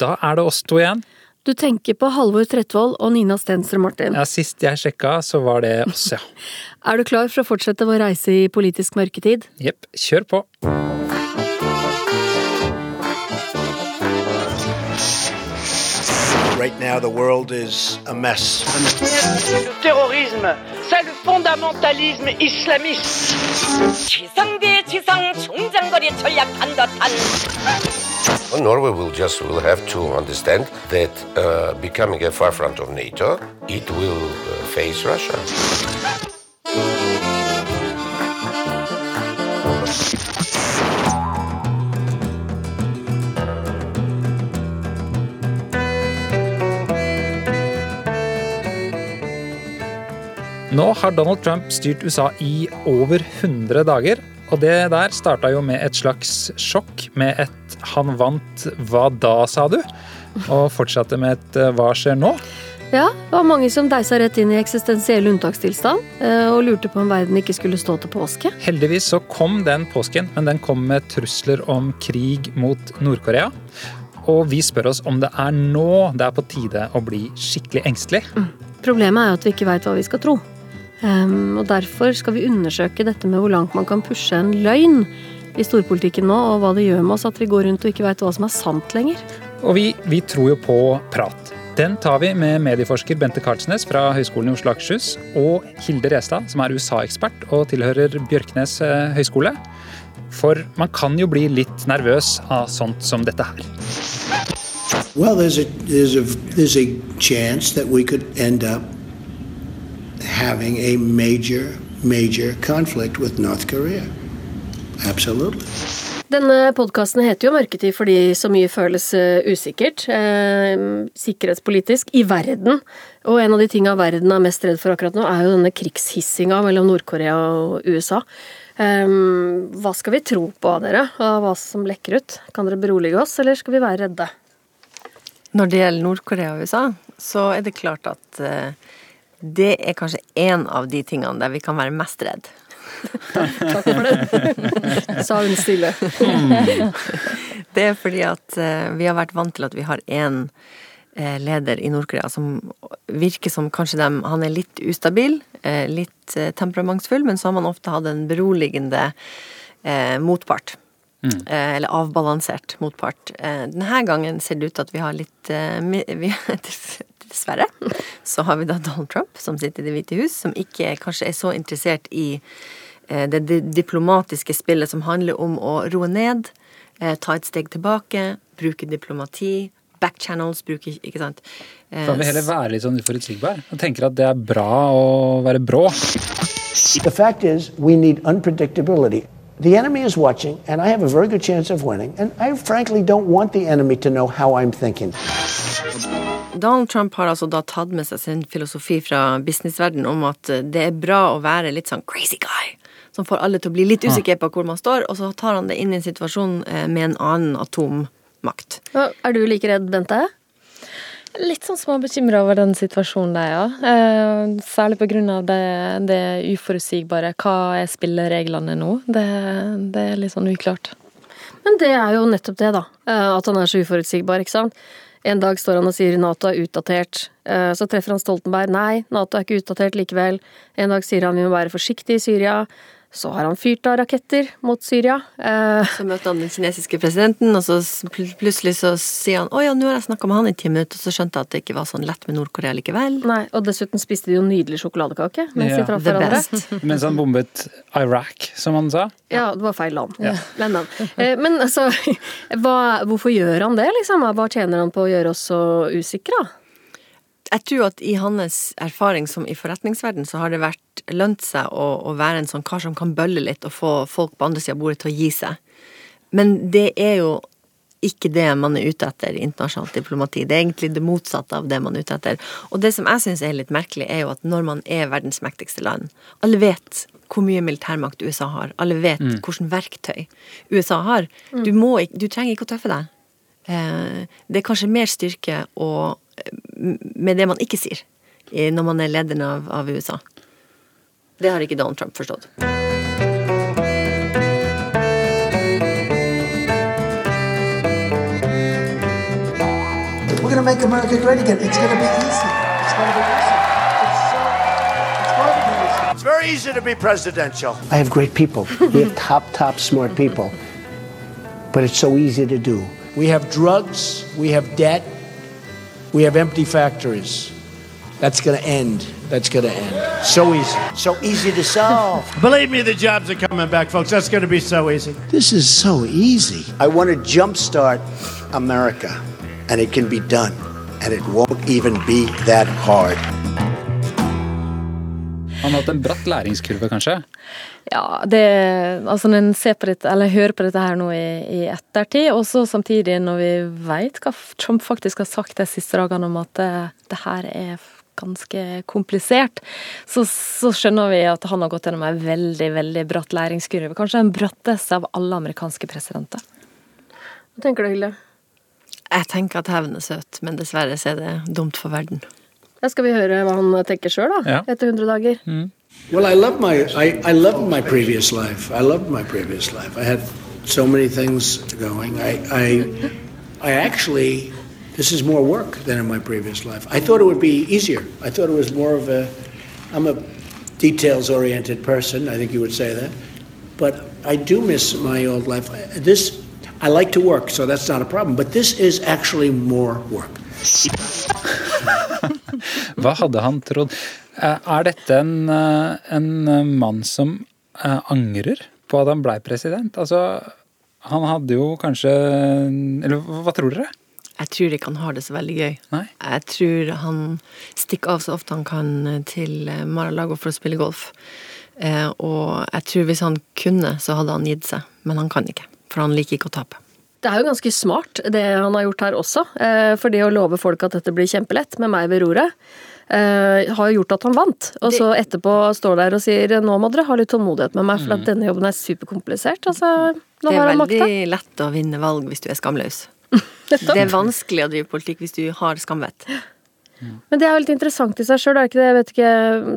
Da er det oss to igjen. Du tenker på Halvor Trettvoll og Nina Stenstrøm Martin. Ja, Sist jeg sjekka, så var det oss, ja. Er du klar for å fortsette vår reise i politisk mørketid? Jepp, kjør på. Right now, the world is a mess. Le terrorisme, c'est le fondamentalisme islamiste. 지성대 지성 중장거리 전략한 듯한 Well, Norway will just will have to understand that uh, becoming a forefront of NATO, it will uh, face Russia. Nå har Donald Trump styrt USA i over 100 dager. Og det der starta jo med et slags sjokk med et 'han vant', hva da, sa du? Og fortsatte med et 'hva skjer nå'? Ja, det var mange som deisa rett inn i eksistensiell unntakstilstand eh, og lurte på om verden ikke skulle stå til påske. Heldigvis så kom den påsken, men den kom med trusler om krig mot Nord-Korea. Og vi spør oss om det er nå det er på tide å bli skikkelig engstelig. Problemet er jo at vi ikke veit hva vi skal tro. Um, og Derfor skal vi undersøke dette med hvor langt man kan pushe en løgn i storpolitikken nå, og hva det gjør med oss at vi går rundt og ikke veit hva som er sant lenger. Og vi, vi tror jo på prat. Den tar vi med medieforsker Bente Karlsnes fra Høgskolen i Oslo og Akershus og Hilde Restad, som er USA-ekspert og tilhører Bjørknes eh, høgskole. For man kan jo bli litt nervøs av sånt som dette her. Well, there's a there's a there's a chance that we could end up having a major major conflict with North Korea. Absolutely. Denne podkasten heter jo Mørketid fordi så mye føles eh, usikkert. Eh, sikkerhetspolitisk i verden. Og en av de tinga verden er mest redd for akkurat nå, er jo denne krigshissinga mellom Nord-Korea og USA. Eh, hva skal vi tro på av dere, av hva som lekker ut? Kan dere berolige oss, eller skal vi være redde? Når det gjelder Nord-Korea og USA, så er det klart at eh, det er kanskje en av de tingene der vi kan være mest redd. Takk for det, sa hun stille. Det er fordi at eh, vi har vært vant til at vi har én leder i Nord-Korea som virker som kanskje dem Han er litt ustabil, eh, litt eh, temperamentsfull, men så har man ofte hatt en beroligende eh, motpart. Mm. eller avbalansert motpart. Eh, denne gangen ser det ut til at vi har litt eh, vi, Dessverre så har vi da Donald Trump, som sitter i Det hvite hus, som ikke kanskje er så interessert i eh, det diplomatiske spillet som handler om å roe ned, eh, ta et steg tilbake, bruke diplomati, backchannels, bruker Ikke sant? Eh, Kan vi heller være litt sånn uforutsigbar og tenker at det er bra å være brå? The fact is, we need unpredictability. The enemy is watching, and I have a very good chance of winning. And I frankly don't want the enemy to know how I'm thinking. Donald Trump har altså da tatt med seg sin filosofi fra businessverdenen om at eh, det er bra å være litt sånn crazy guy, som får alle til å bli litt usikre på hvor man står, og så tar han det inn i en situasjon eh, med en annen atommakt. Er du like redd, Bente? Litt sånn småbekymra over den situasjonen der, ja. Eh, særlig på grunn av det, det uforutsigbare. Hva er spillereglene nå? Det, det er litt sånn uklart. Men det er jo nettopp det, da. eh, At han er så uforutsigbar, ikke sant. En dag står han og sier Nato er utdatert. Eh, Så treffer han Stoltenberg. Nei, Nato er ikke utdatert likevel. En dag sier han vi må være forsiktige i Syria. Så har han fyrt av raketter mot Syria. Eh, Så møter han den kinesiske presidenten, og så pl- plutselig så sier han 'Å ja, nå har jeg snakka med han i ti minutter', og så skjønte jeg at det ikke var sånn lett med Nord-Korea likevel. Nei, og dessuten spiste de jo nydelig sjokoladekake mens Ja. de traff hverandre. Mens han bombet Iraq, som han sa. Ja, det var feil land. Men, men. Eh, men altså, hva, hvorfor gjør han det, liksom? Hva tjener han på å gjøre oss så usikre? Jeg tror at i hans erfaring som i forretningsverden, så har det vært lønt seg å, å være en sånn kar som kan bølle litt og få folk på andre sida av bordet til å gi seg. Men det er jo ikke det man er ute etter i internasjonalt diplomati. Det er egentlig det motsatte av det man er ute etter. Og det som jeg syns er litt merkelig, er jo at når man er verdens mektigste land Alle vet hvor mye militærmakt USA har. Alle vet hvilke verktøy USA har. Du, må, ikke- du trenger ikke å tøffe deg. Eh, Det er kanskje mer styrke å, med det man ikke sier, når man er lederen av, av USA. Det har ikke Donald Trump forstått. going to make America great again. It's going be easy. It's going be easy. It's, so, it's going to be easy. It's very easy to be presidential. I have great people. we have top, top smart people. But it's so easy to do. We have drugs, we have debt, we have empty factories. That's going to end. That's going to end. So easy. So easy to solve. Believe me, the jobs are coming back, folks. That's going to be so easy. This is so easy. I want to jumpstart America, and it can be done. And it won't even be that hard. Han har hatt en bratt læringskurve, kanskje? Ja, det Altså når en ser på dette, eller hører på dette her nå i, i ettertid, og så samtidig når vi veit hva Trump faktisk har sagt de siste dagene om at det, det her er ganske komplisert, så, så, skjønner vi at han har gått gjennom en veldig, veldig bratt læringskurve. Kanskje den bratteste av alle amerikanske presidenter. Hva tenker du, Hilde? Jeg tenker at hevn er søt, men dessverre så er det dumt for verden. Da skal vi høre hva han tenker sjøl, da. Ja. Etter 100 dager. Well, I love my I, I loved my previous life. I loved my previous life. I had so many things going. I I I actually this is more work than in my previous life. I thought it would be easier. I thought it was more of a I'm a details oriented person. I think you would say that. But I do miss my old life. This I like to work, so that's not a problem. But this is actually more work. Eh, Er dette en, eh, en eh, mann som angrer på at han blei president? Altså, han hadde jo kanskje Eller hva tror dere? Jeg tror ikke han har det så veldig gøy. Nei? Jeg tror han stikker av så ofte han kan til Mar-a-Lago for å spille golf. Eh, og jeg tror hvis han kunne, så hadde han gitt seg. Men han kan ikke, for han liker ikke å tape. Det er jo ganske smart det han har gjort her også. eh, For det å love folk at dette blir kjempelett, med meg ved roret, har gjort at han vant. Og så etterpå står der og sier nå må dere ha litt tålmodighet med meg, for at denne jobben er superkomplisert. Altså, nå Det er veldig makta. lett å vinne valg hvis du er skamløs. Det er vanskelig å drive politikk hvis du har skamvett. Men det er jo litt interessant i seg sjøl, er det ikke det? Jeg vet ikke,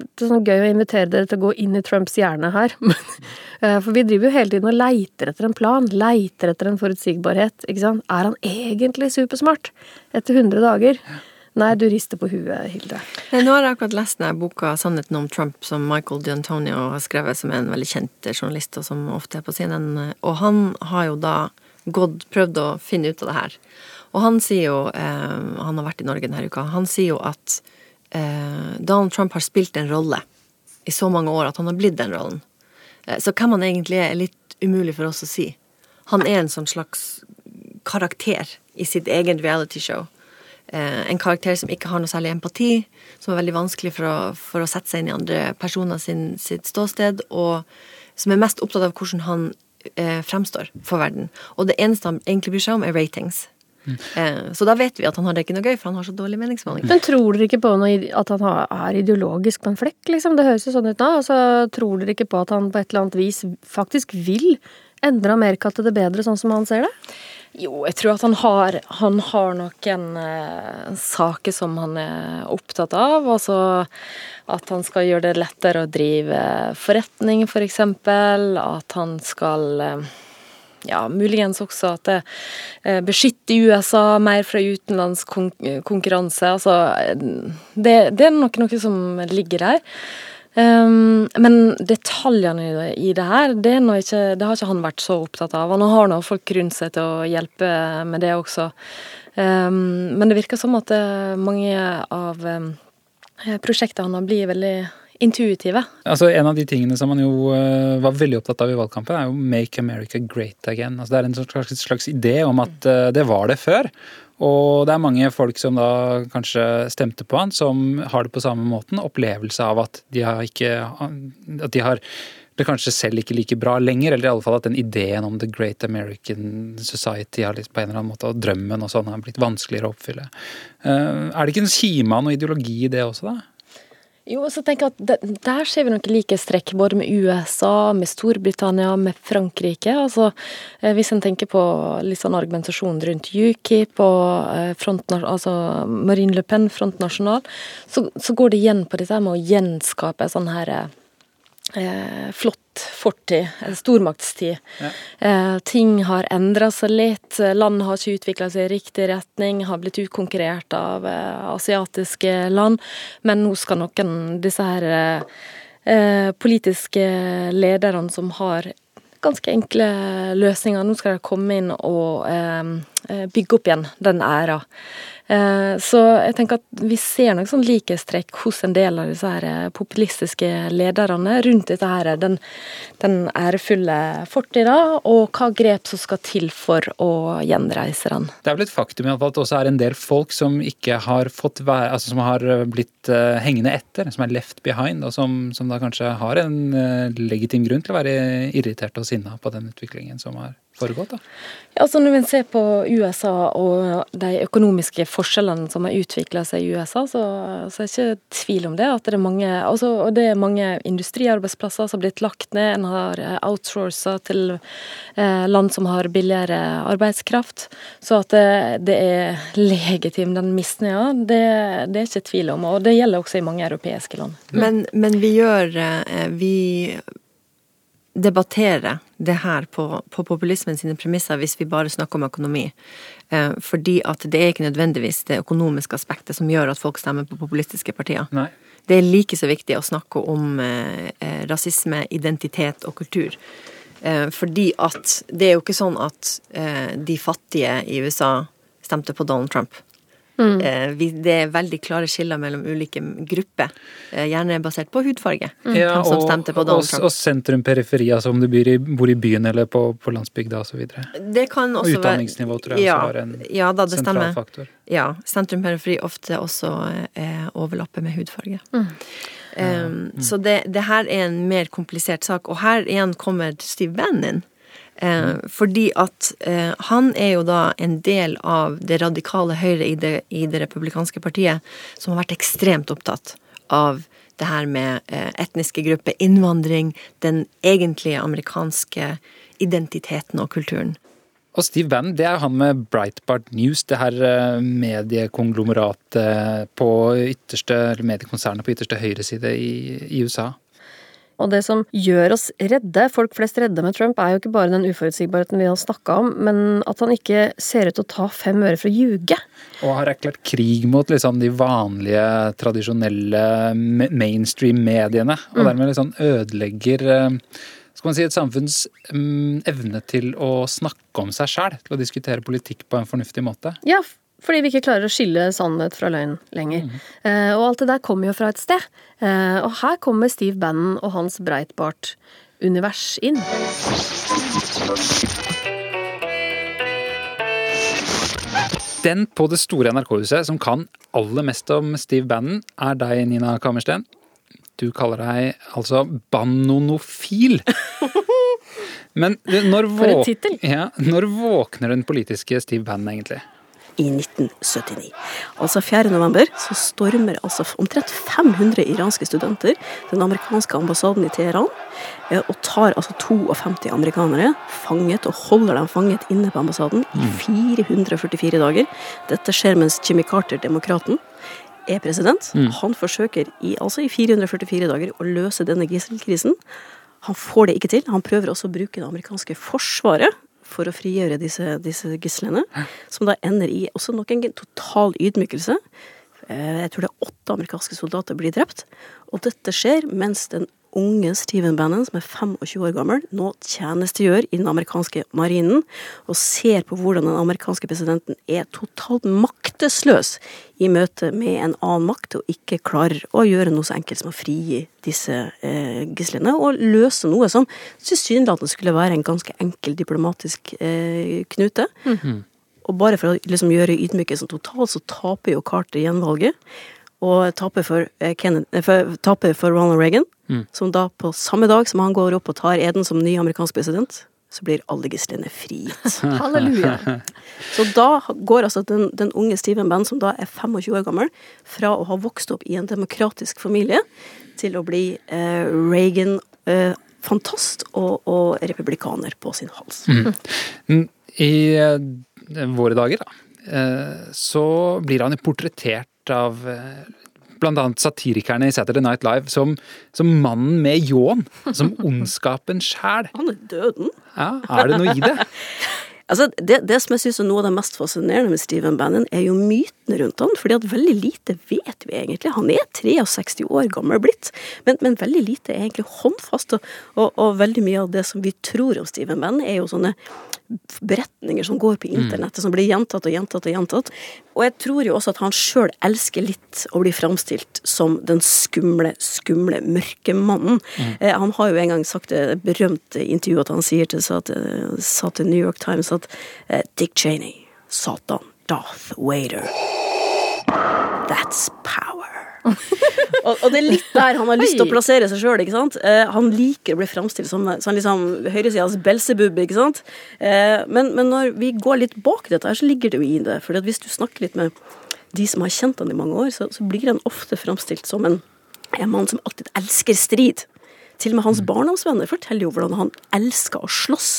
det er sånn gøy å invitere dere til å gå inn i Trumps hjerne her. Eh, For vi driver jo hele tiden og leiter etter en plan, leiter etter en forutsigbarhet. ikke sant? Er han egentlig supersmart etter 100 dager? Nei, du rister på huet, Hilde. Nå har jeg akkurat lest denne boka 'Sannheten om Trump', som Michael D'Antonio har skrevet, som er en veldig kjent journalist, og som ofte er på CNN. Og han har jo da gått, prøvd å finne ut av det her. Og han sier jo, eh, han har vært i Norge denne uka, han sier jo at eh, Donald Trump har spilt en rolle i så mange år at han har blitt den rollen. Eh, så hvem han egentlig er, er litt umulig for oss å si. Han er en sånn slags karakter i sitt eget realityshow. Eh, en karakter som ikke har noe særlig empati, som er veldig vanskelig for å, for å sette seg inn i andre personer sin, sitt ståsted, og som er mest opptatt av hvordan han eh, fremstår for verden. Og det eneste han egentlig bryr seg om, er ratings. Eh, så da vet vi at han har det ikke noe gøy, for han har så dårlig meningsmåling. Men tror dere ikke på noe, at han er ideologisk på en flekk, liksom? Det høres jo sånn ut nå. Altså, tror dere ikke på at han på et eller annet vis faktisk vil endre Amerika til det bedre, sånn som han ser det? Jo, jeg tror at han har, han har noen eh, saker som han er opptatt av. Altså at han skal gjøre det lettere å drive forretning, for eksempel. At han skal eh, ja, muligens også at det eh, beskytter USA mer fra utenlandskonkurranse. Altså, eh, det, det er nok noe som ligger der. Um, men detaljene i det, her, det, ikke, det har ikke han vært så opptatt av. Han har nå folk rundt seg til å hjelpe med det også. Um, men det virker som at eh, mange av um, prosjektene blir veldig intuitive. Altså, en av de tingene som han jo uh, var veldig opptatt av i valgkampen, er jo 'Make America Great Again'. Altså, det er en slags, slags idé om at uh, det var det før. Og det er mange folk som da kanskje stemte på han, som har det på samme måten. Opplevelse av at de har ikke At de har det kanskje selv ikke like bra lenger, eller i alle fall at den ideen om the great American society har litt på en eller annen måte, og drømmen og sånn har blitt vanskeligere å oppfylle. Eh, Er det ikke en kime av noe ideologi i det også, da? Jo, så tenker jeg at Der ser vi noen likhetstrekk både med USA, med Storbritannia, med Frankrike. Altså, eh, Hvis en tenker på litt sånn argumentasjon rundt UKIP og eh, front, altså Marine Le Pen, Front National, så, så går det igjen på dette med å gjenskape en sånn her eh, flott fortid, eh, stormaktstid. Ja. Eh, ting har endra seg litt, land har ikke utvikla seg i riktig retning, har blitt utkonkurrert av eh, asiatiske land, men nå skal noen disse her eh, eh, politiske lederne som har ganske enkle løsninger, nå skal de komme inn og eh, eh, bygge opp igjen den æra. Eh, Så jeg tenker at vi ser noen sånn likhetstrekk hos en del av disse her eh, populistiske lederne rundt dette her, den, den ærefulle fortida, og hva grep som skal til for å gjenreise den. Det er vel et faktum at det også er en del folk som ikke har fått være, altså som har blitt eh, hengende etter, som er left behind, og som, som da kanskje har en legitim grunn til å være irritert og sinna på den utviklingen som har foregått. da. Ja, altså Når vi ser på USA og de økonomiske forskjellene som har utvikla seg i USA, så, så er det ikke tvil om det. at Det er mange, altså, og det er mange industriarbeidsplasser som har blitt lagt ned. En har outsourca til eh, land som har billigere arbeidskraft. Så at det, det er legitim, den misnøya, det, det er ikke tvil om. Og det gjelder også i mange europeiske land. Men, men vi gjør eh, Vi debatterer det her på, på populismen sine premisser hvis vi bare snakker om økonomi. Eh, fordi at det er ikke nødvendigvis det økonomiske aspektet som gjør at folk stemmer på populistiske partier. Nei. Det er like så viktig å snakke om eh, eh, rasisme, identitet og kultur. Eh, fordi at det er jo ikke sånn at eh, de fattige i USA stemte på Donald Trump. Mm. Eh, det er veldig klare skiller mellom ulike grupper, eh, gjerne basert på hudfarge. Ja, og, og, og sentrum-periferi, altså om du bor i, bor i byen eller på, på landsbygda osv. Det Og også være utdanningsnivå tror jeg ja, også var en ja, da, sentral stemmer. faktor. Ja. Sentrum-periferi ofte også eh, overlapper med hudfarge. Um, Så det, det her er en mer komplisert sak, og her igjen kommer Steve Bannon inn. Eh, Fordi at eh, han er jo da en del av det radikale høyre i det, i det republikanske partiet, som har vært ekstremt opptatt av det her med eh, etniske grupper, innvandring, den egentlige amerikanske identiteten og kulturen. Og Steve Bannon, det er han med Breitbart News, det her eh, mediekonglomeratet på ytterste, eller mediekonsernet på ytterste høyreside i, i USA. Og det som gjør oss redde, folk flest redde med Trump, er jo ikke bare den uforutsigbarheten vi har snakka om, men at han ikke ser ut til å ta fem øre for å ljuge. Og har erklært krig mot liksom de vanlige, tradisjonelle mainstream-mediene. Og Mm. dermed liksom ødelegger eh, skal man si, et samfunns mm, evne til å snakke om seg sjæl. Til å diskutere politikk på en fornuftig måte. Ja, fordi vi ikke klarer å skille sannhet fra løgn lenger. Eh, og alt det der kommer jo fra et sted. Eh, og her kommer Steve Bannon og hans Breitbart-univers inn. Den på det store NRK-huset som kan aller mest om Steve Bannon, er deg, Nina Kammersten. Du kaller deg altså banonofil. Men når, våk ja, når våkner den politiske Steve Bannon egentlig? I 1979. Altså 4. november så stormer altså omtrent 500 iranske studenter den amerikanske ambassaden i Teheran eh, og tar altså 52 amerikanere fanget og holder dem fanget inne på ambassaden i 444 dager. Dette skjer mens Jimmy Carter, demokraten, er president. Han forsøker i, altså i 444 dager å løse denne gisselkrisen. Han får det ikke til. Han prøver også å bruke det amerikanske forsvaret for å frigjøre disse, disse gislene, som da ender i også nok en total ydmykelse. Eh, Jeg tror det er åtte amerikanske soldater blir drept. Og dette skjer mens den unge Stephen Bannon, som er 25 år gammel, nå tjenestegjør i den amerikanske marinen, og ser på hvordan den amerikanske presidenten er totalt maktesløs i møte med en annen makt, og ikke klarer å gjøre noe så enkelt som å frigi disse eh, gislene, og løse noe som tilsynelatende skulle være en ganske enkel diplomatisk eh, knute. Og bare for å liksom gjøre ydmykelsen total, så taper jo Carter gjenvalget. Og taper for, eh, eh, for, taper for Ronald Reagan, som da på samme dag som han går opp og tar eden som ny amerikansk president, så blir alle gislene frigitt. Halleluja. Så da går altså den, den unge Steven Band, som da er 25 år gammel, fra å ha vokst opp i en demokratisk familie, til å bli eh, Reagan-fantast og, og republikaner på sin hals. Mm. I eh, våre dager, da, eh, så blir han jo portrettert av annet satirikerne i Saturday Night Live som, som mannen med ljåen. Som ondskapen sjæl. Han er døden. Ja, er det noe i det? Altså, det, det som jeg synes er noe av det mest fascinerende med Steven Bannon, er jo mytene rundt han. fordi at veldig lite vet vi egentlig. Han er 63 år gammel blitt, men, men veldig lite er egentlig håndfast. Og, og, og, veldig mye av det som vi tror om Steven Bannon, er jo sånne beretninger som går på Mm. internettet, som blir gjentatt og gjentatt og gjentatt. Og jeg tror jo også at han sjøl elsker litt å bli framstilt som den skumle, skumle, mørke mannen. Mm. Eh, han har jo en gang sagt det berømte intervjuet at han sier til, sa til, sa til New York Times at eh, Dick Cheney, Satan, Darth Vader. That's power. og, og det er litt der han har lyst til å plassere seg sjøl. Eh, han liker å bli framstilt som sånn liksom, høyresidas Belsebub. ikke sant? Eh, men, men når vi går litt bak dette, her, så ligger det jo i det. For hvis du snakker litt med de som har kjent han i mange år, så, så blir han ofte framstilt som en, en mann som alltid elsker strid. Til og med hans barndomsvenner forteller jo hvordan han elska å slåss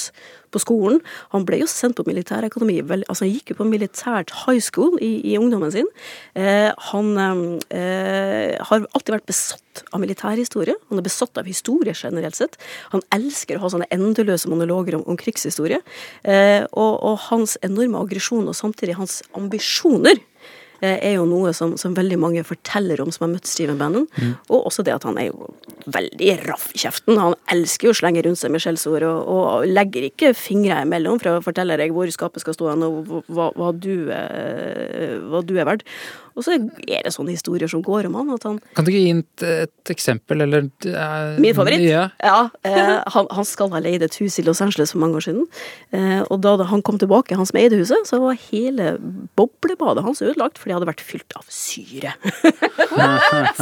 på skolen. Han ble jo sendt på militærakademi, altså han gikk jo på militært high school i, i ungdommen sin. Eh, han eh, har alltid vært besatt av militærhistorie. Han er besatt av historie generelt sett. Han elsker å ha sånne endeløse monologer om, om krigshistorie. Eh, og, og hans enorme aggresjon, og samtidig hans ambisjoner, er jo noe som, som, veldig mange forteller om som har møtt Steven Bannon. Mm. Og også det at han er jo veldig raff i kjeften. Han elsker jo å slenge rundt seg med skjellsord, og, og, legger ikke fingre imellom for å fortelle deg hvor skapet skal stå hen, og hva, hva, du, eh, hva, du, er verdt. Og så er det sånne historier som går om han. At han kan du ikke gi et, et eksempel, eller uh, Min favoritt? Ja. ja eh, han, han, skal ha leid et hus i Los Angeles for mange år siden. Eh, og da han kom tilbake, han som eide huset, så var hele boblebadet hans ødelagt, for det hadde vært fylt av syre.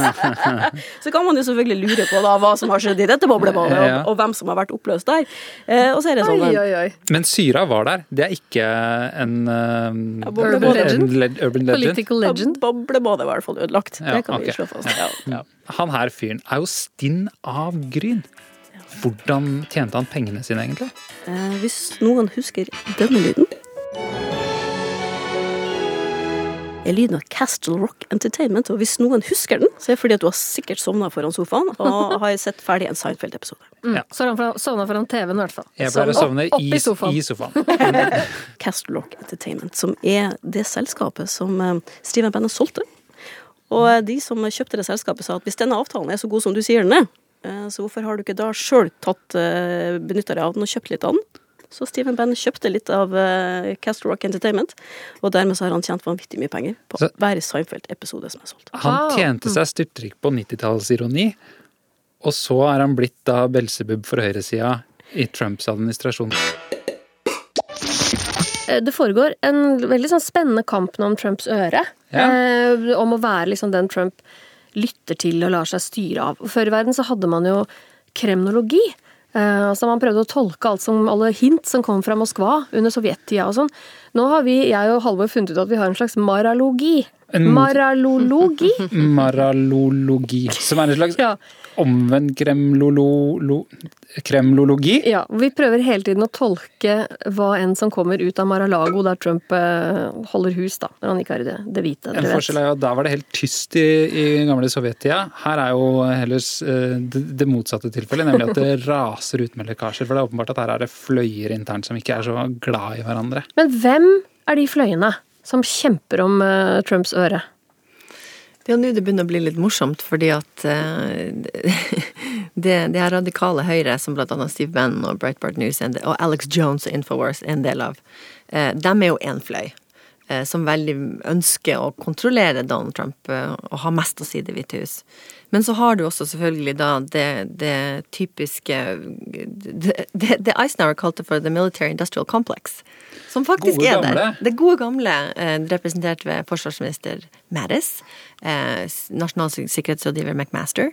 så kan man jo selvfølgelig lure på da, hva som har skjedd i dette boblebadet, og, og, hvem som har vært oppløst der. Eh, og så er det sånn oi, oi, oi. Men syra var der. Det er ikke en, ja, urban, legend. En urban legend. Political legend. Boblebadet var i hvert fall ødelagt. Ja, det kan okay. vi slå fast. Han her fyren er jo stinn av gryn. Hvordan tjente han pengene sine, egentlig? Eh, hvis noen husker denne lyden er lyden av Castle Rock Entertainment. Og hvis noen husker den, så er det fordi at du har sikkert sovna foran sofaen og har sett ferdig en Seinfeld-episode. Mm. Ja. Så har han sovna foran TV-en, i hvert fall. Jeg pleier å sovne i, i, sofaen. I sofaen. Castle Rock Entertainment, som er det selskapet som Steven Bannon solgte. Og de som kjøpte det selskapet, sa at hvis denne avtalen er så god som du sier den er, så hvorfor har du ikke da sjøl benytta deg av den og kjøpt litt av den? Så Steven Bannon kjøpte litt av uh, Castle Rock Entertainment, og dermed så har han tjent vanvittig mye penger på så, hver Seinfeld-episode som er solgt. Han tjente seg styrtrik på 90-tallsironi, og så er han blitt da Belsebub for høyresida i Trumps administrasjon. Det foregår en veldig sånn spennende kamp nå om Trumps øre. Ja. Eh, om å være liksom den Trump lytter til og lar seg styre av. Før i verden så hadde man jo kremnologi. Altså Man prøvde å tolke alt som, alle hint som kom fra Moskva under sovjettida og sånn. Nå har vi, jeg og Halvor, funnet ut at vi har en slags maralogi. En... Maralologi. Maralologi. Som er en slags ja. Omvendt kremlolo... kremlologi? Ja. Vi prøver hele tiden å tolke hva enn som kommer ut av Mar-a-Lago, der Trump uh, holder hus, da. Når han ikke har det, det hvite. En forskjell er jo at da var det helt tyst i, i gamle Sovjettida. Her er jo heller uh, det, det, motsatte tilfellet, nemlig at det raser ut med lekkasjer. For det er åpenbart at her er det fløyer internt som ikke er så glad i hverandre. Men hvem er de fløyene som kjemper om uh, Trumps øre? Er nå det begynner å bli litt morsomt, fordi at uh, det, det er radikale høyre, som blant annet Steve Bannon og Breitbart News og Alex Jones og Infowars er en del av, uh, dem er jo én fløy. Uh, som veldig ønsker å kontrollere Donald Trump og ha mest å si Det hvite hus. Men så har du også selvfølgelig da det, det typiske det, det Eisenhower kalte for the military industrial complex. Som faktisk gode, er der. Gamle. Det gode gamle, eh, representert ved forsvarsminister Mattis, eh, nasjonal sikkerhetsrådgiver McMaster,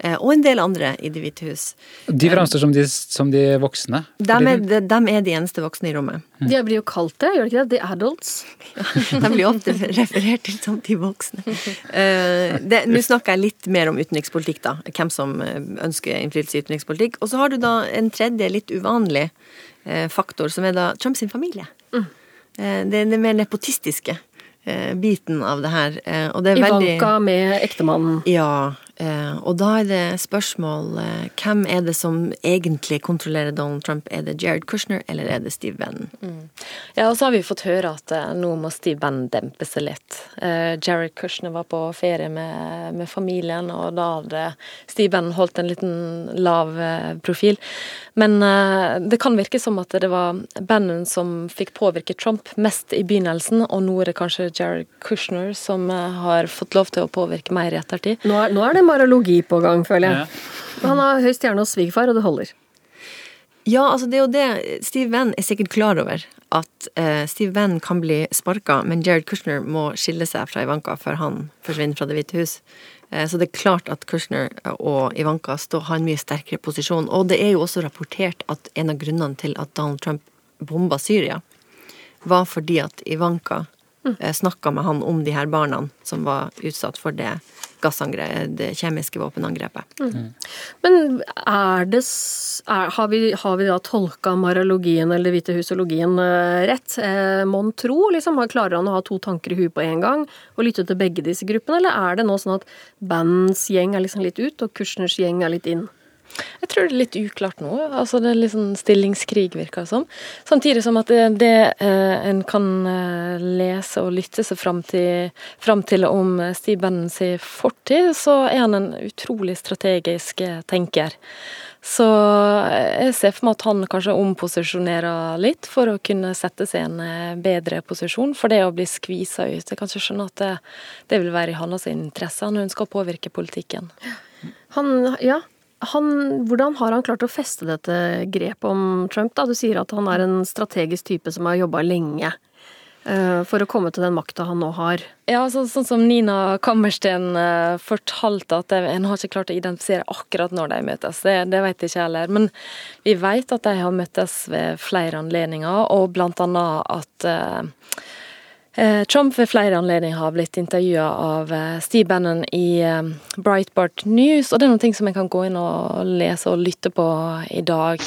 eh, og en del andre i Det hvite hus. De framstår som, som, de voksne? De er, de, de er, de eneste voksne i rommet. Mm. De blir jo kalt det, gjør de ikke det? The adults. De blir ofte referert til som de voksne. Nå snakker jeg litt mer om utenrikspolitikk, da. Hvem som ønsker innflytelse i utenrikspolitikk. Og så har du da en tredje, litt uvanlig faktor, som er da Trumps familie. Mm. Det er den mer nepotistiske eh, biten av det her. Eh, og det er veldig Ivanka med ektemannen. Ja. Eh, og da er det spørsmål eh, hvem er det som egentlig kontrollerer Donald Trump? Er det Jared Kushner, eller er det Steve Bannon? Ja, og så har vi fått høre at eh, nå må Steve Bannon dempe seg litt. Eh, Jared Kushner var på ferie med, med familien, og da hadde Steve Bannon holdt en liten lav profil. Men det kan virke som at det var Bannon som fikk påvirke Trump mest i begynnelsen, og nå er det kanskje Jared Kushner som har fått lov til å påvirke mer i ettertid. Nå er, nå er det marologi på gang, føler jeg. Han har høy stjerne hos svigerfar, og det holder. Ja, altså det er jo det Steve Venn er sikkert klar over. At uh, Steve Venn kan bli sparka, men Jared Kushner må skille seg fra Ivanka før han forsvinner fra Det hvite hus. Uh, så det er klart at Kushner og Ivanka står, har en mye sterkere posisjon. Og det er jo også rapportert at en av grunnene til at Donald Trump bomba Syria, var fordi at Ivanka uh, snakka med han om de her barna som var utsatt for det det kjemiske våpenangrepet. Men er det er, har, vi, har vi da tolka marologien eller hvite husologien eh, rett? Eh, Mon tro, liksom? Klarer han å ha to tanker i huet på en gang og lytte til begge disse gruppene, eller er det nå sånn at bandens gjeng er liksom litt ut, og Kushners gjeng er litt inn? Jeg tror det er litt uklart nå. altså Det er litt sånn stillingskrig, virker det som. Samtidig som at det, det eh, en kan eh, lese og lytte seg fram til, fram til om Steve sin fortid, så er han en utrolig strategisk eh, tenker. Så eh, jeg ser for meg at han kanskje omposisjonerer litt for å kunne sette seg i en bedre posisjon. For det å bli skvisa ut Jeg kan ikke skjønne at det, det vil være i hans interesse. Han ønsker å påvirke politikken. Han, ja, han, hvordan har han klart å feste dette grepet om Trump? da? Du sier at han er en strategisk type som har jobba lenge eh, for å komme til den makta han nå har. Ja, så, sånn som Nina Kammersten eh, fortalte, at en har ikke klart å identifisere akkurat når de møtes. Det, det vet jeg ikke heller. Men vi vet at de har møttes ved flere anledninger, og blant annet at eh, Trump ved flere anledninger har blitt intervjua av eh, Steve Bannon i eh, News, og det er som jeg kan gå inn og lese og lytte på i dag.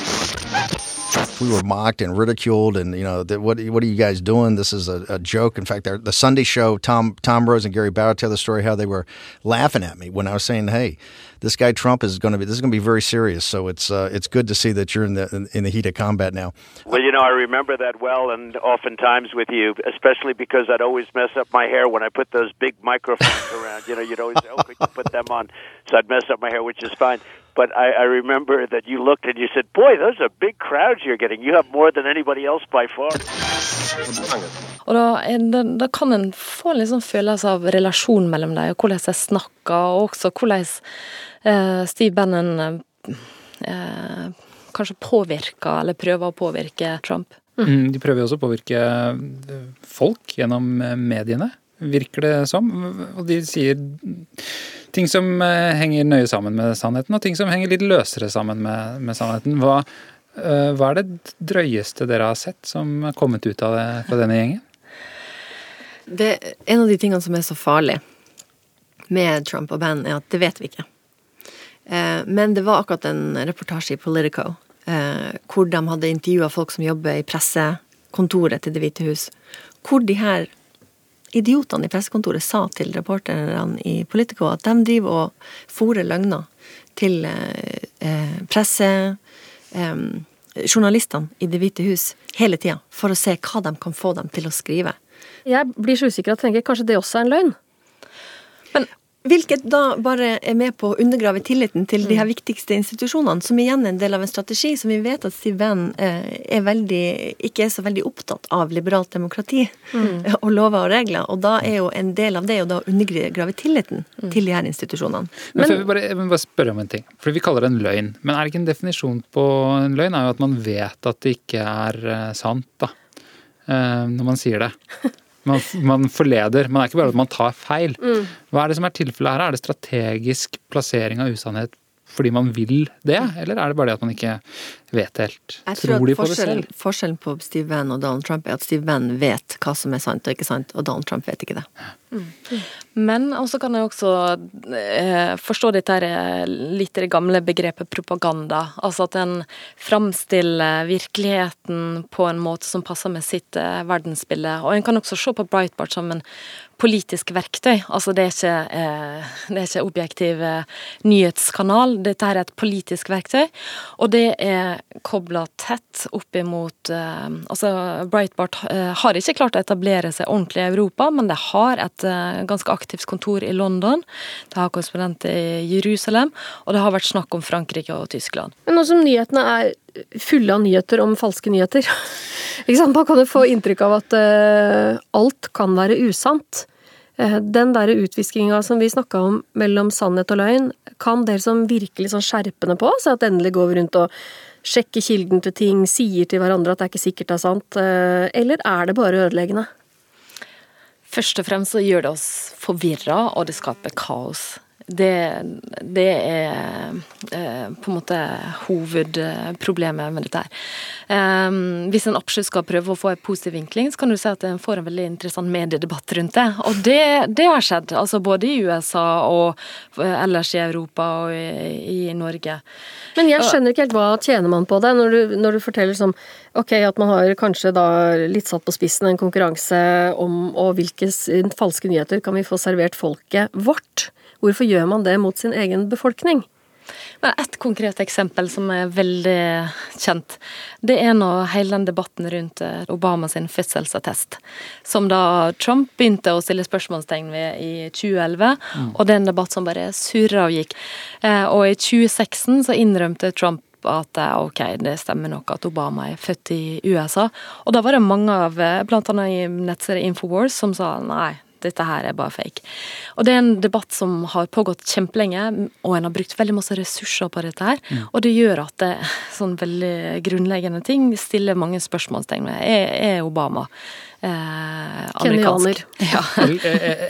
we were mocked and ridiculed and you know that what what are you guys doing this is a, a joke in fact the sunday show tom tom rose and gary bauer tell the story how they were laughing at me when i was saying hey this guy trump is going to be this is going to be very serious so it's uh, it's good to see that you're in the in, in the heat of combat now Well, you know, I remember that well, and oftentimes with you, especially because I'd always mess up my hair when I put those big microphones around. You know, you'd always say, "Oh, could put them on?" So I'd mess up my hair, which is fine. But I, I remember that you looked and you said, "Boy, those are big crowds you're getting. You have more than anybody else by far." Og da, da, da kan en få en sånn følelse av relasjon mellom dem, og hvordan de snakker, og også hvordan eh, Steve Bannon eh, kanskje påvirker, eller prøver å påvirke Trump. Mm, De prøver jo også å påvirke eh, folk gjennom eh, mediene, virker det som. Og de sier ting som eh, henger nøye sammen med sannheten, og ting som henger litt løsere sammen med, med sannheten. Hva, eh, hva er det drøyeste dere har sett som er kommet ut av det fra denne gjengen? Det, en av de tingene som er så farlig med Trump og Bannon, er at det vet vi ikke. Eh, men det var akkurat en reportasje i Politico hvor de hadde intervjua folk som jobber i pressekontoret til Det hvite hus. Hvor de her idiotene i pressekontoret sa til reporterne i Politico at de driver og fòrer løgner til eh, eh, presse... Eh, journalistene i Det hvite hus hele tida for å se hva de kan få dem til å skrive. Jeg blir så usikker at jeg tenker kanskje det også er en løgn. Hvilket da bare er med på å undergrave tilliten til de her viktigste institusjonene, som igjen er en del av en strategi som vi vet at Siv Venn eh, er veldig, ikke er så veldig opptatt av liberalt demokrati Mm. og lover og regler. Og da er jo en del av det å da undergrave tilliten til de her institusjonene. Men, før vi bare, jeg må bare spørre om en ting. For Vi kaller det en løgn. Men er det ikke en definisjon på en løgn? er jo at man vet at det ikke er eh, sant, da. Eh, når man sier det. Man, man forleder. Man er ikke bare at man tar feil. Mm. Hva er det som er tilfellet her? Er det strategisk plassering av usannhet fordi man vil det, eller er det bare det at man ikke vet helt. Jeg tror, tror de at på det selv? forskjellen på Steve Bannon og Donald Trump er at Steve Bannon vet hva som er sant og ikke sant, og Donald Trump vet ikke det. Men også kan jeg også eh, forstå dette her, eh, litt det gamle begrepet propaganda. Altså at en framstiller virkeligheten på en måte som passer med sitt eh, verdensbilde. Og en kan også se på Breitbart som en politisk verktøy. Altså det er ikke, eh, det er ikke objektiv eh, nyhetskanal, dette er et politisk verktøy. Og det er kobla tett opp imot eh, Altså Breitbart eh, har ikke klart å etablere seg ordentlig i Europa, men det har et eh, ganske aktivt kontor i London. Det har korrespondent i Jerusalem, og det har vært snakk om Frankrike og Tyskland. Men nå som nyhetene er fulle av nyheter om falske nyheter? Man kan jo få inntrykk av at uh, alt kan være usant. Uh, den der utviskinga som vi snakka om mellom sannhet og løgn, kan dere som virkelig sånn skjerpende på oss, at endelig går vi rundt og sjekker kilden til ting, sier til hverandre at det er ikke sikkert det er sant, uh, eller er det bare ødeleggende? Først og fremst så gjør det oss forvirra, og det skaper kaos. Det, det er eh, på en måte hovedproblemet med dette her. Eh, hvis en absolutt skal prøve å få en positiv vinkling, så kan du si at en får en veldig interessant mediedebatt rundt det. Og det, det har skjedd, altså både i USA og eh, ellers i Europa og i, i Norge. Men jeg skjønner ikke helt hva tjener man på det, når du, når du forteller som ok, at man har kanskje da litt satt på spissen en konkurranse om og hvilke falske nyheter kan vi få servert folket vårt? Hvorfor gjør man det mot sin egen befolkning? Et konkret eksempel som er veldig kjent, det er nå hele den debatten rundt Obamas Obama fødselsattest. Som da Trump begynte å stille spørsmålstegn ved i 2011, Mm. og det er en debatt som bare surra og gikk. Eh, Og i 2016 så innrømte Trump at eh, ok, det stemmer nok at Obama er født i USA. Og da var det mange av, bl.a. i nettstedet Infowars, som sa nei, dette her er bare fake. Og det er en debatt som har pågått kjempelenge, og en har brukt veldig masse ressurser på dette her. Mm. Og det gjør at det, sånn veldig grunnleggende ting stiller mange spørsmålstegn ved. Er, er Obama amerikansk? Ja. Eller,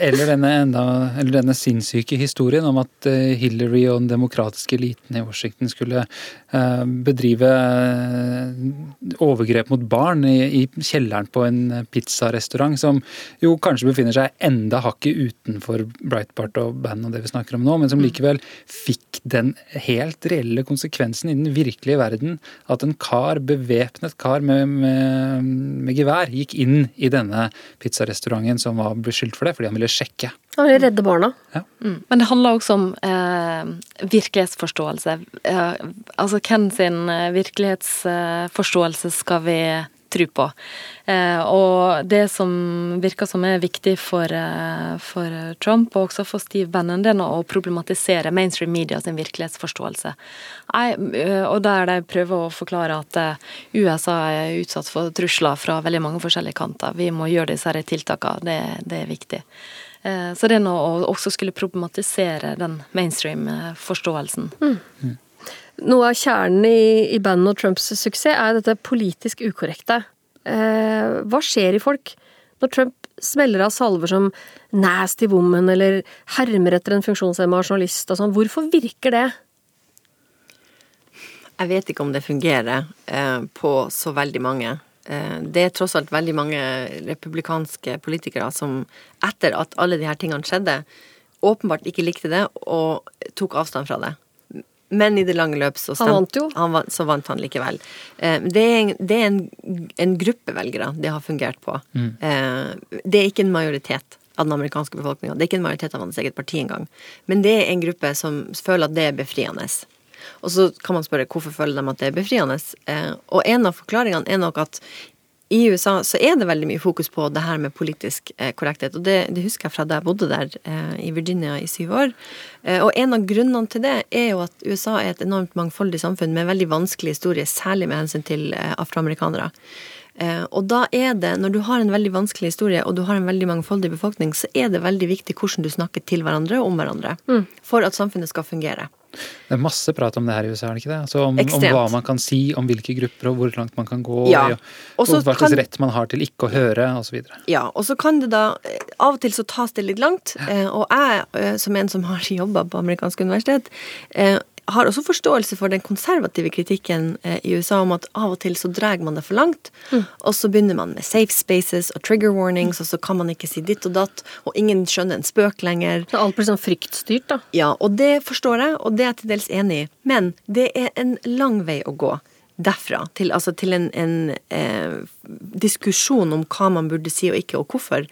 eller, denne enda, eller denne sinnssyke historien om at eh, Hillary og den demokratiske eliten i Washington skulle eh, bedrive eh, overgrep mot barn i, i kjelleren på en pizzarestaurant, som jo kanskje befinner seg enda hakket utenfor Breitbart og bandet og det vi snakker om nå, men som likevel fikk den helt reelle konsekvensen i den virkelige verden at en kar, bevæpnet kar med, med, med gevær, gikk inn i denne pizzarestauranten som var beskyldt for det, fordi han ville sjekke. Han ville redde barna. Mm. Men det handler også om eh, virkelighetsforståelse. Eh, altså hvem sin eh, virkelighetsforståelse skal vi tro på? Eh, og det som virker som er viktig for, eh, for Trump, og også for Steve Bannon, det er å problematisere mainstream media sin virkelighetsforståelse. Eh, og der de prøver å forklare at USA er utsatt for trusler fra veldig mange forskjellige kanter. Vi må gjøre disse tiltakene, det, det er viktig. Eh, Så det er nå å også skulle problematisere den mainstream-forståelsen. Noe av kjernen i, i bandet og Trumps suksess er dette politisk ukorrekte. Eh, hva skjer i folk når Trump smeller av salver som 'nasty woman' eller hermer etter en funksjonshemma journalist og sånn? Hvorfor virker det? Jeg vet ikke om det fungerer eh, på så veldig mange. Eh, det er tross alt veldig mange republikanske politikere som etter at alle de her tingene skjedde, åpenbart ikke likte det og tok avstand fra det. Men i det lange løp så, Han vant jo. Han vant, så vant han likevel. Eh, Det er, en, det er en, en gruppe velgere det har fungert på. Mm. Eh, Det er ikke en majoritet av den amerikanske befolkninga. Det er ikke en majoritet av hans eget parti engang. Men det er en gruppe som føler at det er befriende. Og så kan man spørre hvorfor føler de at det er befriende. Eh, Og en av forklaringene er nok at i USA så er det veldig mye fokus på det her med politisk eh, korrekthet. Og det, det husker jeg fra da jeg bodde der eh, i Virginia i syv år. Eh, og en av grunnene til det er jo at USA er et enormt mangfoldig samfunn med en veldig vanskelig historie, særlig med hensyn til eh, afroamerikanere. Eh, og da er det, når du har en veldig vanskelig historie og du har en veldig mangfoldig befolkning, så er det veldig viktig hvordan du snakker til hverandre og om hverandre. Mm. For at samfunnet skal fungere. Det er masse prat om det her i USA, er det ikke det? Altså om, om hva man kan si, om hvilke grupper og hvor langt man kan gå, Ja. og, og hva slags kan- rett man har til ikke å høre, osv. Ja, og så kan det da eh, Av og til så tas det litt langt. eh, Og jeg, eh, som en som har jobba på amerikansk universitet, har også forståelse for den konservative kritikken eh, i USA om at av og til så drar man det for langt, Mm. og så begynner man med safe spaces og trigger warnings, og så kan man ikke si ditt og datt, og ingen skjønner en spøk lenger. Så alt blir sånn fryktstyrt, da. Ja, og det forstår jeg, og det er jeg til dels enig i. Men det er en lang vei å gå derfra til, altså til en, en eh, diskusjon om hva man burde si og ikke, og hvorfor.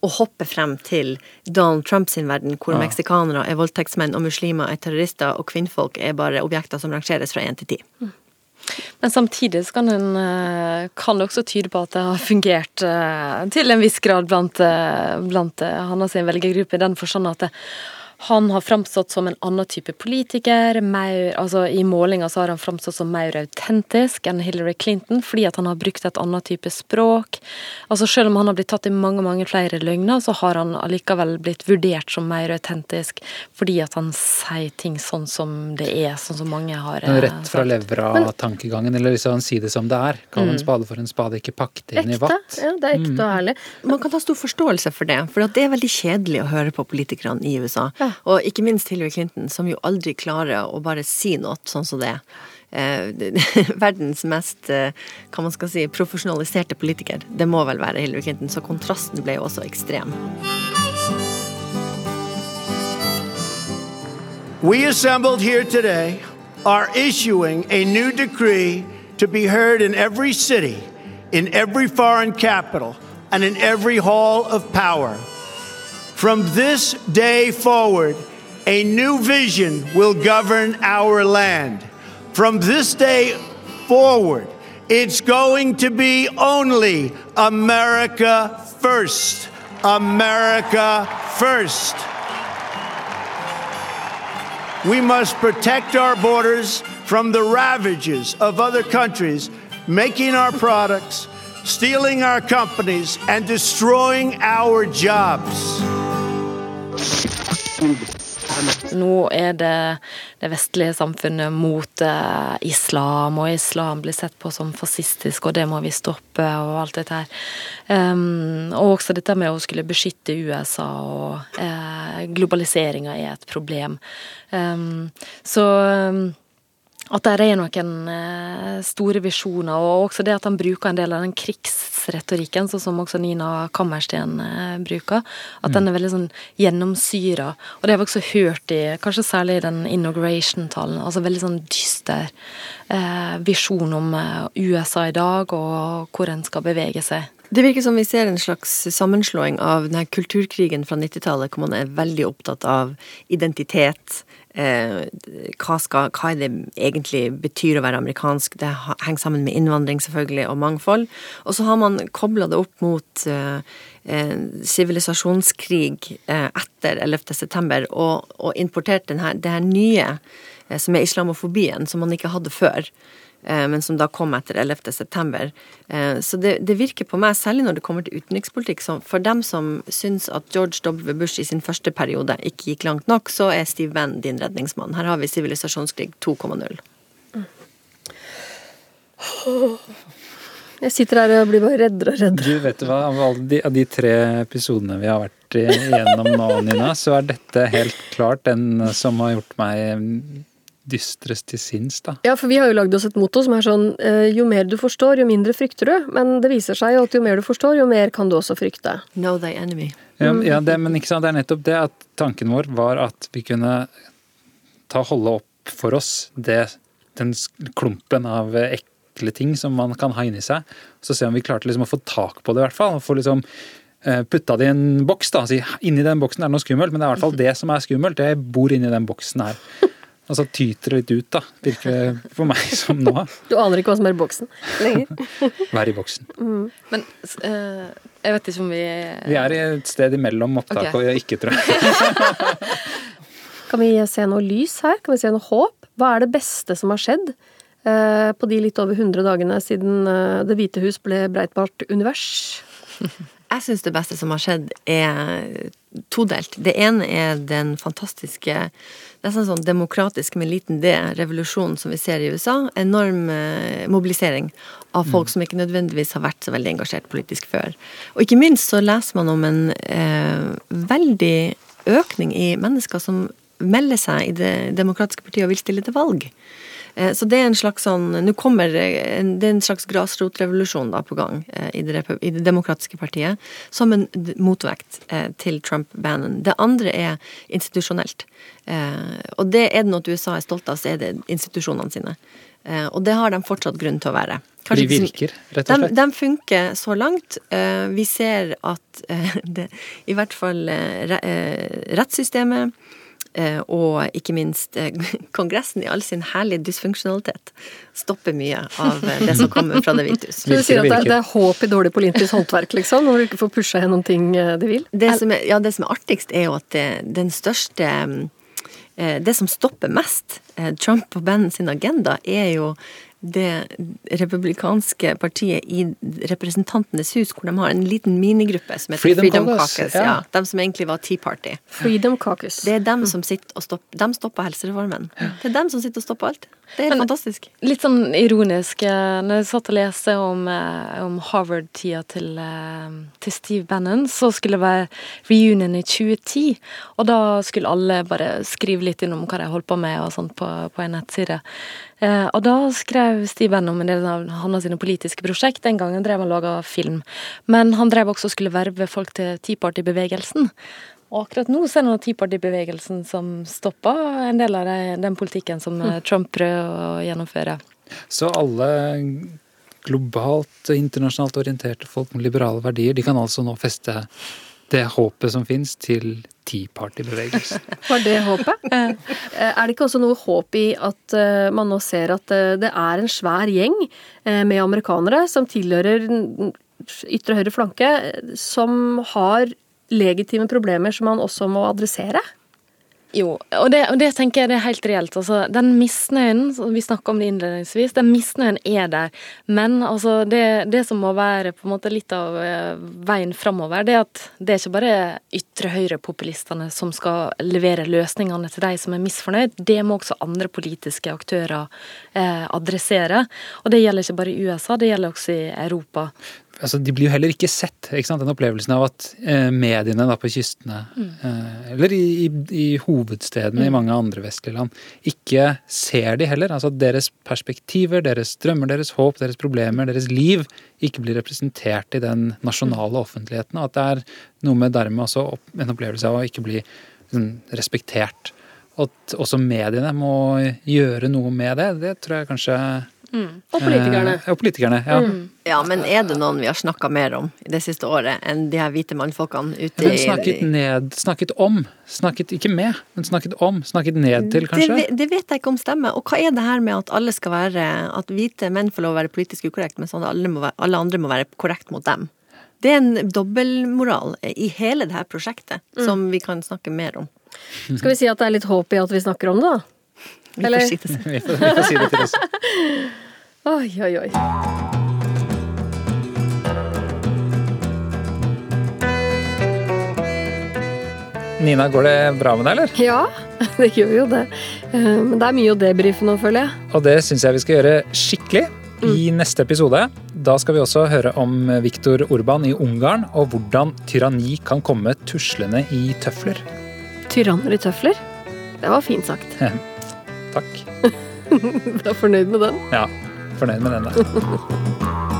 Å hoppe frem til Donald Trumps verden, hvor Ja. meksikanere er voldtektsmenn og muslimer er terrorister, og kvinnfolk er bare objekter som rangeres fra én til ti. Men samtidig kan, en, eh, kan det også tyde på at det har fungert eh, til en viss grad blant, eh, blant hans velgergruppe, i den forstand at det, han har framstått som en annen type politiker. Mer, altså I målinger så har han framstått som mer autentisk enn Hillary Clinton, fordi at han har brukt et annet type språk. Altså Selv om han har blitt tatt i mange mange flere løgner, så har han allikevel blitt vurdert som mer autentisk, fordi at han sier ting sånn som det er, sånn som mange har eh, Rett fra levra-tankegangen, eller liksom sier det som det er. Kall en Mm. spade for en spade, ikke pakk det inn i vatt. Ja, det er ekte og ærlig. Man kan ha stor forståelse for det, for det er veldig kjedelig å høre på politikerne i USA. Og ikke minst Hillary Clinton, som jo aldri klarer å bare si noe sånn som det. Eh, verdens mest eh, hva man skal si, profesjonaliserte politiker. Det må vel være Hillary Clinton, så kontrasten ble jo også ekstrem. We assembled here today are issuing a new decree to be heard in every city, in every foreign capital, and in every hall of power. From this day forward, a new vision will govern our land. From this day forward, it's going to be only America first. America first. We must protect our borders from the ravages of other countries making our products, stealing our companies, and destroying our jobs. Nå er det det vestlige samfunnet mot eh, islam, og islam blir sett på som fascistisk, og det må vi stoppe, og alt dette her. Um, og også dette med å skulle beskytte USA, og eh, globaliseringa er et problem. Um, så um, at det er noen eh, store visjoner, og også det at han bruker en del av den krigsretorikken, sånn som også Nina Kammersten eh, bruker. At den er veldig sånn gjennomsyra. Og det har vi også hørt i kanskje særlig i den inauguration-talen. Altså veldig sånn dyster eh, visjon om eh, USA i dag, og hvor en skal bevege seg. Det virker som vi ser en slags sammenslåing av denne kulturkrigen fra 90-tallet, hvor man er veldig opptatt av identitet. Eh, hva, skal, hva det egentlig betyr å være amerikansk? Det henger sammen med innvandring, selvfølgelig, og mangfold. Og så har man kobla det opp mot sivilisasjonskrig eh, sivilisasjonskrig eh, etter 11. september, og, og importert denne, det her nye, eh, som er islamofobien, som man ikke hadde før eh, men som da kom etter 11. september. Eh, Så det, det virker på meg, særlig når det kommer til utenrikspolitikk, som for dem som syns at George W. Bush i sin første periode ikke gikk langt nok, så er Steve Venn din redningsmann. Her har vi sivilisasjonskrig 2,0. Jeg sitter her og blir bare reddere og reddere. Du, vet hva, av alle de, av de tre episodene vi har vært igjennom nå, Nina, så er dette helt klart den som har gjort meg dystrest til sinns, da. Ja, for vi har jo lagd oss et motto som er sånn eh, jo mer du forstår, jo mindre frykter du. Men det viser seg jo at jo mer du forstår, jo mer kan du også frykte. Know thy enemy. Ja, ja det, men ikke sant, det er nettopp det at tanken vår var at vi kunne ta holde opp for oss det, den klumpen av ekle ting som man kan ha inni seg, så se om vi klarte liksom å få tak på det i hvert fall. Få liksom eh, putta det i en boks. da, si Inni den boksen er det noe skummelt, men det er i hvert fall det som er skummelt. Det bor inni den boksen her. Og så tyter det litt ut, da. Virker det for meg som nå. Du aner ikke hva som er i boksen lenger. Vær i boksen. Mm. Men uh, jeg vet ikke om vi Vi er i et sted imellom opptak okay. og ikke, tror jeg. Kan vi se noe lys her? Kan vi se noe håp? Hva er det beste som har skjedd Uh, på de litt over 100 dagene siden uh, Det hvite hus ble Breitbart univers? Jeg syns det beste som har skjedd, er todelt. Det ene er den fantastiske, nesten sånn demokratisk med liten d, revolusjonen som vi ser i USA. Enorm eh, mobilisering av folk som ikke nødvendigvis har vært så veldig engasjert politisk før. Og ikke minst så leser man om en eh, veldig økning i mennesker som melder seg i Det demokratiske partiet og vil stille til valg. Eh, Så det er en slags sånn Nå kommer eh, det er en slags grasrotrevolusjon da på gang eh, i det, i det demokratiske partiet, som en motvekt til Trump-banen. Det andre er institusjonelt. Og det er det noe USA er stolt av, så er det institusjonene sine. Og det har de fortsatt grunn til å være. Kanskje de virker, rett og slett. De, de funker så langt. Vi ser at det, i hvert fall re- rettssystemet og ikke minst eh, Kongressen i all sin herlige dysfunksjonalitet stopper mye av eh, det som kommer fra Det hvite hus. Så du sier at det er, det er håp i dårlig politisk håndverk, liksom, når du ikke får pusha gjennom ting du de vil? Det som er, ja, det som er artigst, er jo at det, den største eh, Det som stopper mest eh, Trump og Ben sin agenda, er jo det republikanske partiet i Representantenes hus, hvor de har en liten minigruppe som heter Freedom Freedom, Caucus, Caucus. ja. Ja. De som egentlig var Tea Party. Freedom Caucus. Det er dem som sitter og stopper De stopper helsereformen. Det er dem som sitter og stopper alt. Det er helt fantastisk. Litt sånn ironisk eh, når jeg satt og leste om, eh, om Harvard-tida til, eh, til Steve Bannon, så skulle det være reunion i 2010. Og da skulle alle bare skrive litt innom hva de holdt på med og sånt på, på en nettside. Eh, og da skrev Steve Bannon en del av hans sine politiske prosjekt. Den gangen drev han laga film. Men han drev også og skulle verve folk til Tea Party-bevegelsen. Og akkurat nå så er det Tea Party-bevegelsen som stopper en del av den politikken som eh, Trump prøver å gjennomføre. Så alle globalt og internasjonalt orienterte folk med liberale verdier, de kan altså nå feste det håpet som fins, til Tea Party-bevegelsen. Var det håpet? Eh, Er det ikke også noe håp i at eh, man nå ser at eh, det er en svær gjeng eh, med amerikanere som tilhører ytre høyre flanke, eh, som har legitime problemer som man også må adressere? Jo, og det, og det tenker jeg det er helt reelt. Altså, den misnøyen, vi snakka om det innledningsvis, den misnøyen er der. Men altså, det, det som må være på en måte litt av eh, veien framover, det er at det er ikke bare ytre høyre-populistene som skal levere løsningene til de som er misfornøyd. Det må også andre politiske aktører eh, adressere. Og det gjelder ikke bare i USA, det gjelder også i Europa. Altså, de blir jo heller ikke sett. Ikke? Den opplevelsen av at eh, mediene da, på kystene, Mm. eh, eller i, i, i hovedstedene i Mm. mange andre vestlige land, ikke ser de heller. Altså at deres perspektiver, deres drømmer, deres håp, deres problemer, deres liv ikke blir representert i den nasjonale offentligheten. Og at det er noe med dermed også opp, en opplevelse av å ikke bli sånn, respektert. At også mediene må gjøre noe med det. Det tror jeg kanskje Og politikerne. Eh, og politikerne, ja. Ja, men er det noen vi har snakka mer om i det siste året enn de her hvite mannfolkene ute i snakket ned, snakket om. Snakket ikke med, men snakket om. Snakket ned til, kanskje. Det, det vet jeg ikke om stemmer. Og hva er det her med at alle skal være At hvite menn får lov å være politisk ukorrekt, mens alle, må være, alle andre må være korrekt mot dem? Det er en dobbeltmoral i hele det her prosjektet Mm. som vi kan snakke mer om. Skal vi si at det er litt håp i at vi snakker om det, da? Vi får si det. Vi får, vi får si det til oss. Oi, oi, oi. Nina, går det bra med deg, eller? Ja, det gjør jo det. Eh, Men det er mye å debrife nå, føler jeg. Og det syns jeg vi skal gjøre skikkelig i neste episode. Da skal vi også høre om Viktor Orban i Ungarn, og hvordan tyranni kan komme tuslende i tøfler. Tyranner i tøfler. Det var fint sagt. Takk. Du er fornøyd med den? Ja, fornøyd med den der.